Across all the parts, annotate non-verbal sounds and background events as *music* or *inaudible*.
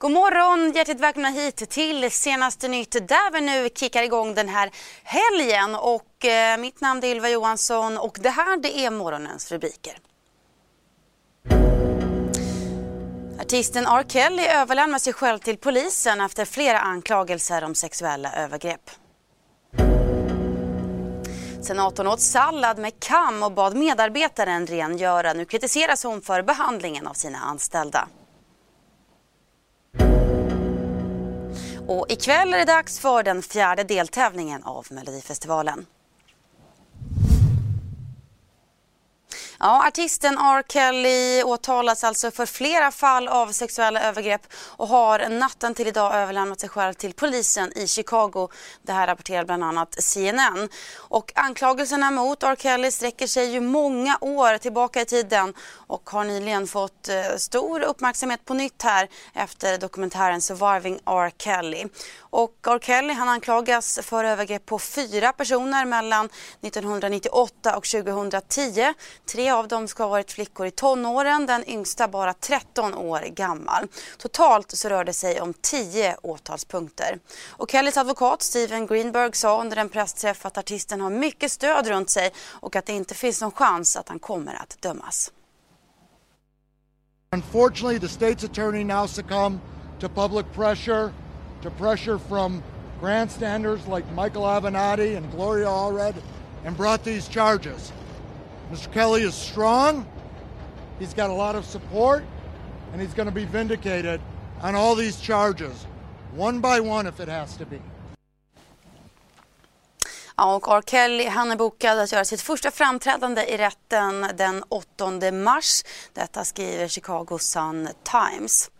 God morgon! Hjärtligt välkomna hit till Senaste nytt där vi nu kickar igång den här helgen. Och, eh, mitt namn är Ylva Johansson och det här det är morgonens rubriker. Artisten R. Kelly överlämnar sig själv till polisen efter flera anklagelser om sexuella övergrepp. Senatorn åt sallad med kam och bad medarbetaren rengöra. Nu kritiseras hon för behandlingen av sina anställda. Och ikväll är det dags för den fjärde deltävlingen av Melodifestivalen. Ja, artisten R. Kelly åtalas alltså för flera fall av sexuella övergrepp och har natten till idag överlämnat sig själv till polisen i Chicago. Det här rapporterar bland annat CNN. Och anklagelserna mot R. Kelly sträcker sig ju många år tillbaka i tiden och har nyligen fått eh, stor uppmärksamhet på nytt här efter dokumentären Surviving R. Kelly. Och R. Kelly han anklagas för övergrepp på fyra personer mellan 1998 och 2010. Tre av dem ska ha varit flickor i tonåren, den yngsta bara 13 år gammal. Totalt så rör det sig om tio åtalspunkter. Och Kellys advokat Steven Greenberg sa under en pressträff att artisten har mycket stöd runt sig och att det inte finns någon chans att han kommer att dömas. Unfortunately, the state's attorney now succumbed to public pressure, to pressure from grandstanders like Michael Avenatti and Gloria Allred, and brought these charges. Mr. Kelly is strong, he's got a lot of support, and he's going to be vindicated on all these charges, one by one if it has to be. Ja, och R. Kelly han är bokad att göra sitt första framträdande i rätten den 8 mars. Detta skriver Chicago Sun-Times.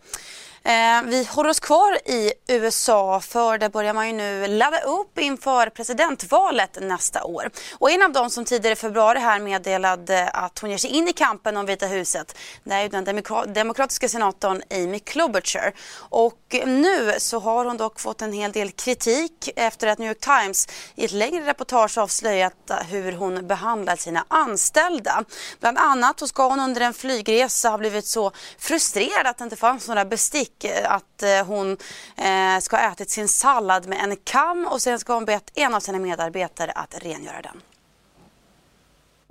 Eh, vi håller oss kvar i USA för där börjar man ju nu ladda upp inför presidentvalet nästa år. Och en av dem som tidigare i februari här meddelade att hon ger sig in i kampen om Vita huset det är ju den demokratiska senatorn Amy Klobuchar. Och nu så har hon dock fått en hel del kritik efter att New York Times i ett längre reportage avslöjat hur hon behandlar sina anställda. Bland annat så ska hon under en flygresa ha blivit så frustrerad att det inte fanns några bestick att eh, hon eh, ska ha ätit sin sallad med en kam och sen ska hon bett en av sina medarbetare att rengöra den.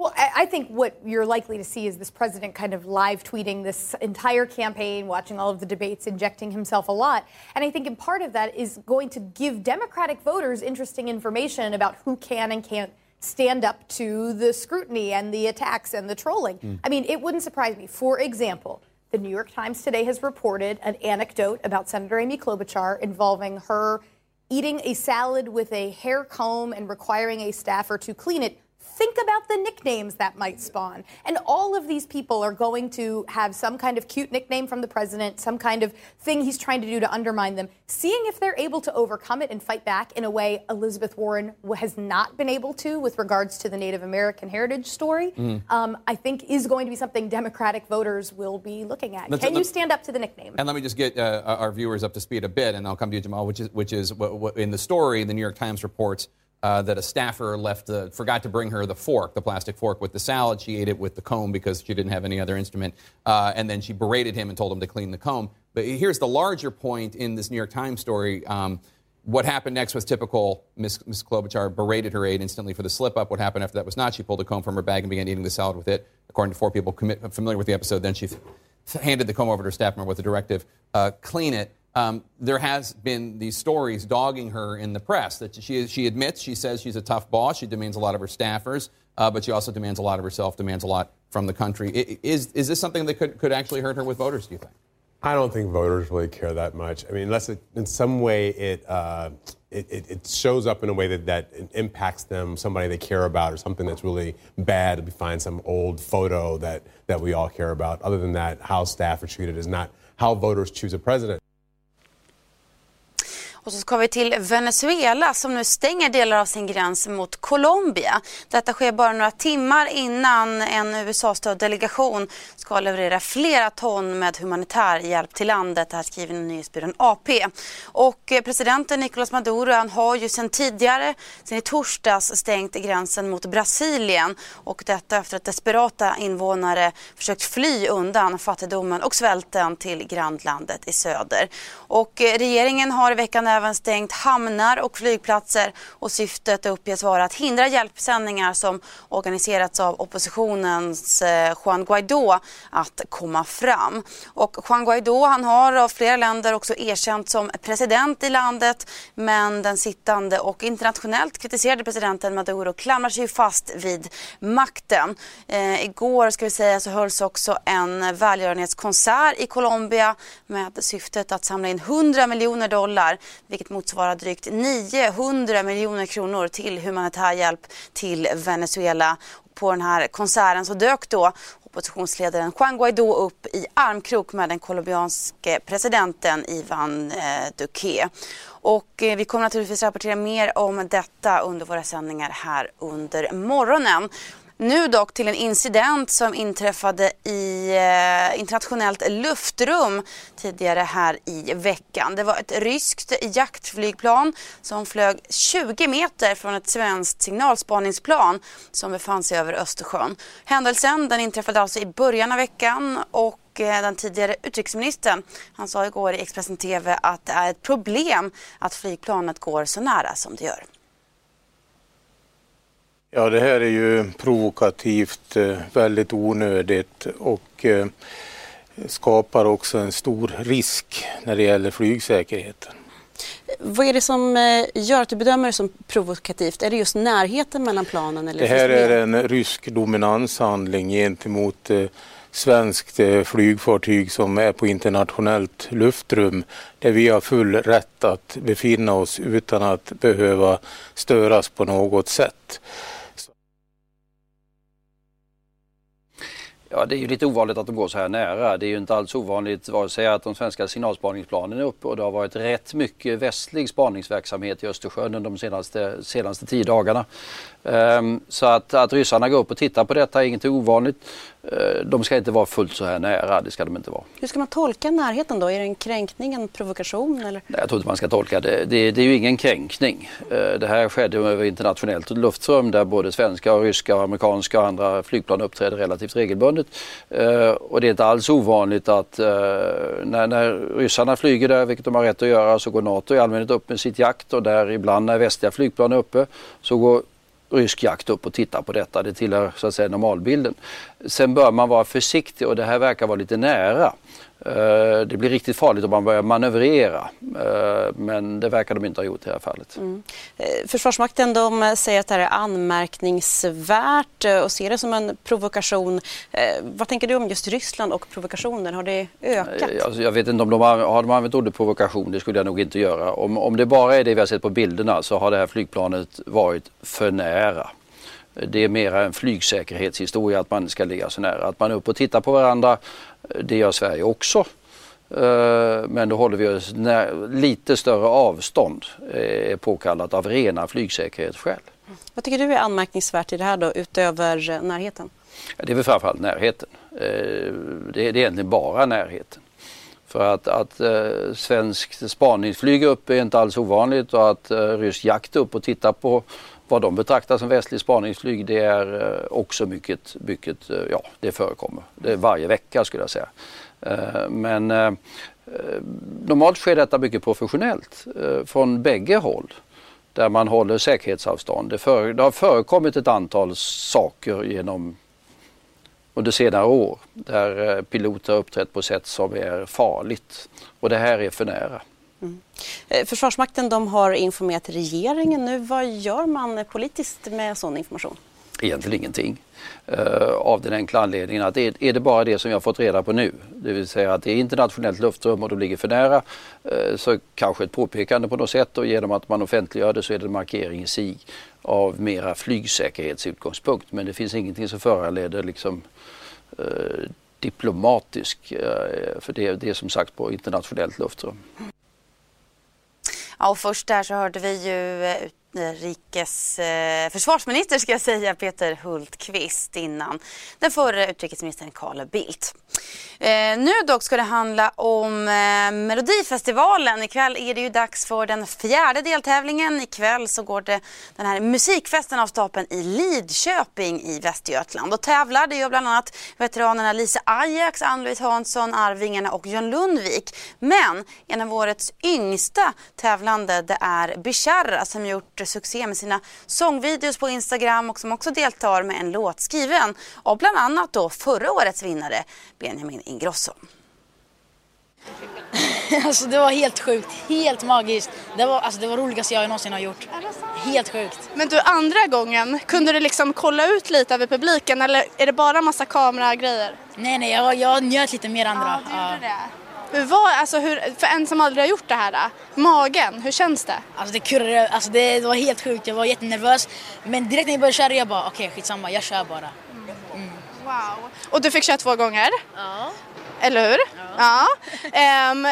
Well, I I think what you're likely to see is this president kind of live tweeting this entire campaign, watching all of the debates, injecting himself a lot. And I think in part of that is going to give Democratic voters interesting information about who can and can't stand up to the scrutiny and the attacks and the trolling. I mean, it wouldn't surprise me. For example, the New York Times today has reported an anecdote about Senator Amy Klobuchar involving her eating a salad with a hair comb and requiring a staffer to clean it. Think about the nicknames that might spawn. And all of these people are going to have some kind of cute nickname from the president, some kind of thing he's trying to do to undermine them. Seeing if they're able to overcome it and fight back in a way Elizabeth Warren has not been able to with regards to the Native American heritage story, um, I think is going to be something Democratic voters will be looking at. Let's- Can you stand up to the nickname? And let me just get uh, our viewers up to speed a bit, and I'll come to you, Jamal, which is, which is in the story, the New York Times reports uh, that a staffer left the, forgot to bring her the fork, the plastic fork with the salad. She ate it with the comb because she didn't have any other instrument. Uh, and then she berated him and told him to clean the comb. But here's the larger point in this New York Times story. Um, what happened next was typical. Miss, Miss Klobuchar berated her aide instantly for the slip up. What happened after that was not. She pulled a comb from her bag and began eating the salad with it. According to four people commit, familiar with the episode, then she handed the comb over to her staff member with a directive uh, clean it. Um, there has been these stories dogging her in the press that she, she admits, she says she's a tough boss. She demands a lot of her staffers, uh, but she also demands a lot of herself, demands a lot from the country. Is, is this something that could, could actually hurt her with voters, do you think? I don't think voters really care that much. I mean, unless it, in some way it, uh, it, it, it shows up in a way that, that impacts them, somebody they care about, or something that's really bad. We find some old photo that, that we all care about. Other than that, how staff are treated is not how voters choose a president. Och så ska vi till Venezuela som nu stänger delar av sin gräns mot Colombia. Detta sker bara några timmar innan en USA-stödd delegation ska leverera flera ton med humanitär hjälp till landet. Det här skriver nyhetsbyrån AP. Och eh, presidenten Nicolás Maduro han har ju sedan tidigare, sedan i torsdags, stängt gränsen mot Brasilien. Och detta efter att desperata invånare försökt fly undan fattigdomen och svälten till grannlandet i söder. Och eh, regeringen har i veckan även stängt hamnar och flygplatser och syftet uppges vara att hindra hjälpsändningar som organiserats av oppositionens eh, Juan Guaidó att komma fram. Och Juan Guaidó han har av flera länder också erkänt som president i landet men den sittande och internationellt kritiserade presidenten Maduro klamrar sig fast vid makten. Eh, igår ska vi säga så hölls också en välgörenhetskonsert i Colombia med syftet att samla in 100 miljoner dollar vilket motsvarar drygt 900 miljoner kronor till humanitär hjälp till Venezuela. På den här konserten så dök då oppositionsledaren Juan Guaidó upp i armkrok med den colombianske presidenten Ivan eh, Duque. Och eh, vi kommer naturligtvis rapportera mer om detta under våra sändningar här under morgonen. Nu dock till en incident som inträffade i eh, internationellt luftrum tidigare här i veckan. Det var ett ryskt jaktflygplan som flög 20 meter från ett svenskt signalspaningsplan som befann sig över Östersjön. Händelsen den inträffade alltså i början av veckan och eh, den tidigare utrikesministern han sa igår i Expressen TV att det är ett problem att flygplanet går så nära som det gör. Ja, det här är ju provokativt, eh, väldigt onödigt och eh, skapar också en stor risk när det gäller flygsäkerheten. Vad är det som eh, gör att du bedömer det som provokativt? Är det just närheten mellan planen? Eller det här är en rysk dominanshandling gentemot svenskt flygfartyg som är på internationellt luftrum där vi har full rätt att befinna oss utan att behöva störas på något sätt. Ja, det är ju lite ovanligt att de går så här nära. Det är ju inte alls ovanligt vare sig att de svenska signalspaningsplanen är uppe och det har varit rätt mycket västlig spaningsverksamhet i Östersjön under de senaste, senaste tio dagarna. Um, så att, att ryssarna går upp och tittar på detta är inget ovanligt. Uh, de ska inte vara fullt så här nära, det ska de inte vara. Hur ska man tolka närheten då? Är det en kränkning, en provokation? Eller? Nej, jag tror inte man ska tolka det. Det, det är ju ingen kränkning. Uh, det här skedde över internationellt luftrum där både svenska, och ryska, och amerikanska och andra flygplan uppträder relativt regelbundet. Och det är inte alls ovanligt att när, när ryssarna flyger där, vilket de har rätt att göra, så går NATO i allmänhet upp med sitt jakt och där ibland när västliga flygplan är uppe så går rysk jakt upp och tittar på detta. Det tillhör så att säga normalbilden. Sen bör man vara försiktig och det här verkar vara lite nära. Eh, det blir riktigt farligt om man börjar manövrera. Eh, men det verkar de inte ha gjort i det här fallet. Mm. Eh, Försvarsmakten de säger att det här är anmärkningsvärt och ser det som en provokation. Vad tänker du om just Ryssland och provokationer? Har det ökat? Alltså jag vet inte om de har, har de använt ordet provokation. Det skulle jag nog inte göra. Om, om det bara är det vi har sett på bilderna så har det här flygplanet varit för nära. Det är mer en flygsäkerhetshistoria att man ska ligga så nära. Att man är uppe och tittar på varandra, det gör Sverige också. Eh, men då håller vi oss när, lite större avstånd är påkallat av rena flygsäkerhetsskäl. Vad tycker du är anmärkningsvärt i det här då, utöver närheten? Det är väl framförallt närheten. Eh, det är egentligen bara närheten. För att, att eh, svenskt spaningsflyg upp är inte alls ovanligt och att eh, rysk jakt upp och titta på vad de betraktar som västligt spaningsflyg det är eh, också mycket, mycket, eh, ja det förekommer. Det är varje vecka skulle jag säga. Eh, men eh, eh, normalt sker detta mycket professionellt eh, från bägge håll där man håller säkerhetsavstånd. Det, för, det har förekommit ett antal saker genom under senare år där eh, piloter har uppträtt på sätt som är farligt och det här är för nära. Mm. Eh, Försvarsmakten de har informerat regeringen nu. Vad gör man politiskt med sån information? Egentligen ingenting. Uh, av den enkla anledningen att är, är det bara det som jag fått reda på nu, det vill säga att det är internationellt luftrum och de ligger för nära, uh, så kanske ett påpekande på något sätt och genom att man offentliggör det så är det en markering i sig av mera flygsäkerhetsutgångspunkt. Men det finns ingenting som föranleder liksom, uh, diplomatisk, för det, det är som sagt på internationellt luftrum. Ja, och först där så hörde vi ju utrikes eh, försvarsminister ska jag säga, Peter Hultqvist innan den förre utrikesministern Carl Bildt. Eh, nu dock ska det handla om eh, Melodifestivalen. Ikväll är det ju dags för den fjärde deltävlingen. Ikväll så går det den här musikfesten av stapeln i Lidköping i Västergötland. Och tävlar det gör bland annat veteranerna Lisa Ajax, Ann-Louise Hansson, Arvingarna och John Lundvik. Men en av årets yngsta tävlande det är Bishara som gjort succé med sina sångvideos på Instagram och som också deltar med en låt skriven av bland annat då förra årets vinnare Benjamin Ingrosso. *laughs* Alltså det var helt sjukt, helt magiskt. Det var, alltså, det var roligaste jag någonsin har gjort. Helt sjukt. Men du, andra gången, kunde du liksom kolla ut lite över publiken eller är det bara massa kameragrejer? Nej, nej, jag, jag njöt lite mer andra. Ja, du det. Var, alltså hur, för en som aldrig har gjort det här, magen, hur känns det? Alltså det kurrade, alltså det, det var helt sjukt, jag var jättenervös. Men direkt när jag började köra jag bara okej okay, skitsamma, jag kör bara. Mm. Wow. Och du fick köra två gånger? Ja. Eller hur? Ja. ja. Um,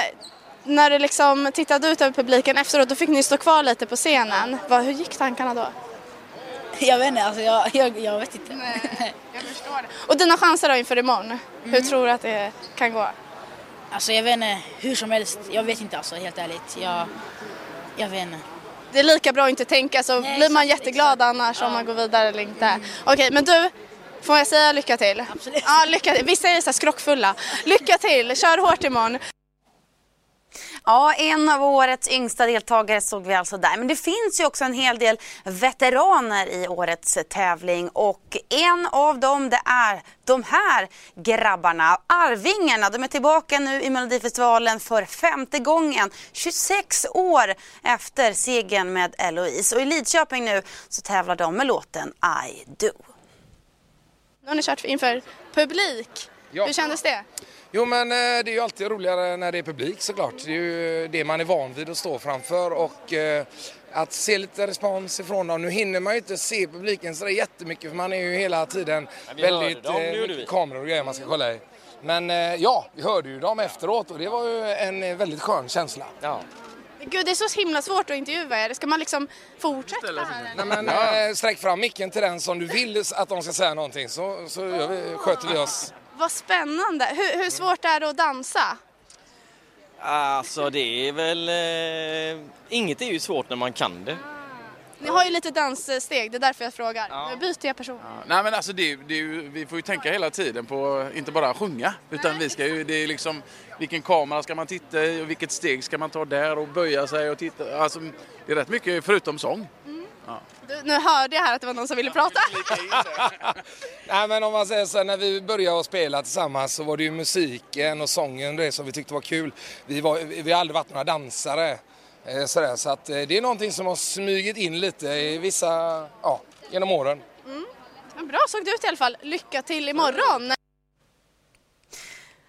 när du liksom tittade ut över publiken efteråt, då fick ni stå kvar lite på scenen. Vad, hur gick tankarna då? *laughs* Jag vet inte, alltså jag, jag, jag vet inte. Nej, jag *laughs* förstår det. Och dina chanser då inför imorgon? Mm. Hur tror du att det kan gå? Alltså jag vet inte, hur som helst. Jag vet inte alltså, helt ärligt. Jag, jag vet inte. Det är lika bra att inte tänka så Nej, blir man exakt, jätteglad exakt. annars ja. om man går vidare eller inte. Mm. Okej, men du, får jag säga lycka till? Absolut. Ja, lycka till. Vissa är så skrockfulla. Lycka till, kör hårt imorgon. Ja, en av årets yngsta deltagare såg vi alltså där. Men det finns ju också en hel del veteraner i årets tävling och en av dem det är de här grabbarna, Arvingarna. De är tillbaka nu i Melodifestivalen för femte gången, 26 år efter segern med Eloise. Och i Lidköping nu så tävlar de med låten I do. Nu har ni kört inför publik. Ja. Hur kändes det? Jo men eh, det är ju alltid roligare när det är publik såklart. Det är ju det man är van vid att stå framför och eh, att se lite respons ifrån dem. Nu hinner man ju inte se publiken så jättemycket för man är ju hela tiden väldigt eh, kameror och grejer man ska kolla i. Men ja, vi hörde ju dem efteråt och det var ju en väldigt skön känsla. Ja. Gud, det är så himla svårt att intervjua er. Ska man liksom fortsätta här? Nej, men, ja. Sträck fram micken till den som du vill att de ska säga någonting så, så vi, sköter vi oss. Vad spännande. Hur, hur svårt är det att dansa? Alltså det är väl... Eh, inget är ju svårt när man kan det. Ni har ju lite danssteg, det är därför jag frågar. Ja. Nu byter jag person. Ja. Nej men alltså det, det ju, vi får ju tänka hela tiden på, inte bara sjunga, utan Nej. vi ska ju, det är liksom vilken kamera ska man titta i och vilket steg ska man ta där och böja sig och titta. Alltså det är rätt mycket förutom sång. Ja. Du, nu hörde jag här att det var någon som ville prata. *laughs* Nej men om man säger så här, när vi började spela tillsammans så var det ju musiken och sången det som vi tyckte var kul. Vi, var, vi har aldrig varit några dansare. Eh, så, där, så att, eh, det är någonting som har smugit in lite i vissa, ja, genom åren. Mm. Bra såg det ut i alla fall. Lycka till imorgon!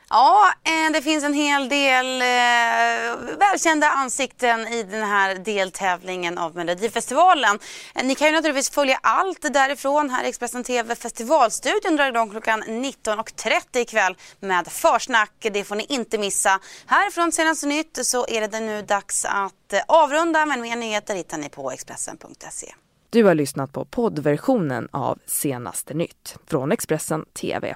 Ja, eh, det finns en hel del eh, välkända ansikten i den här deltävlingen av Melodifestivalen. Eh, ni kan ju naturligtvis följa allt därifrån här i Expressen TV. Festivalstudion drar igång klockan 19.30 ikväll med försnack. Det får ni inte missa. Härifrån Senaste Nytt så är det nu dags att avrunda men mer nyheter hittar ni på Expressen.se. Du har lyssnat på poddversionen av Senaste Nytt från Expressen TV.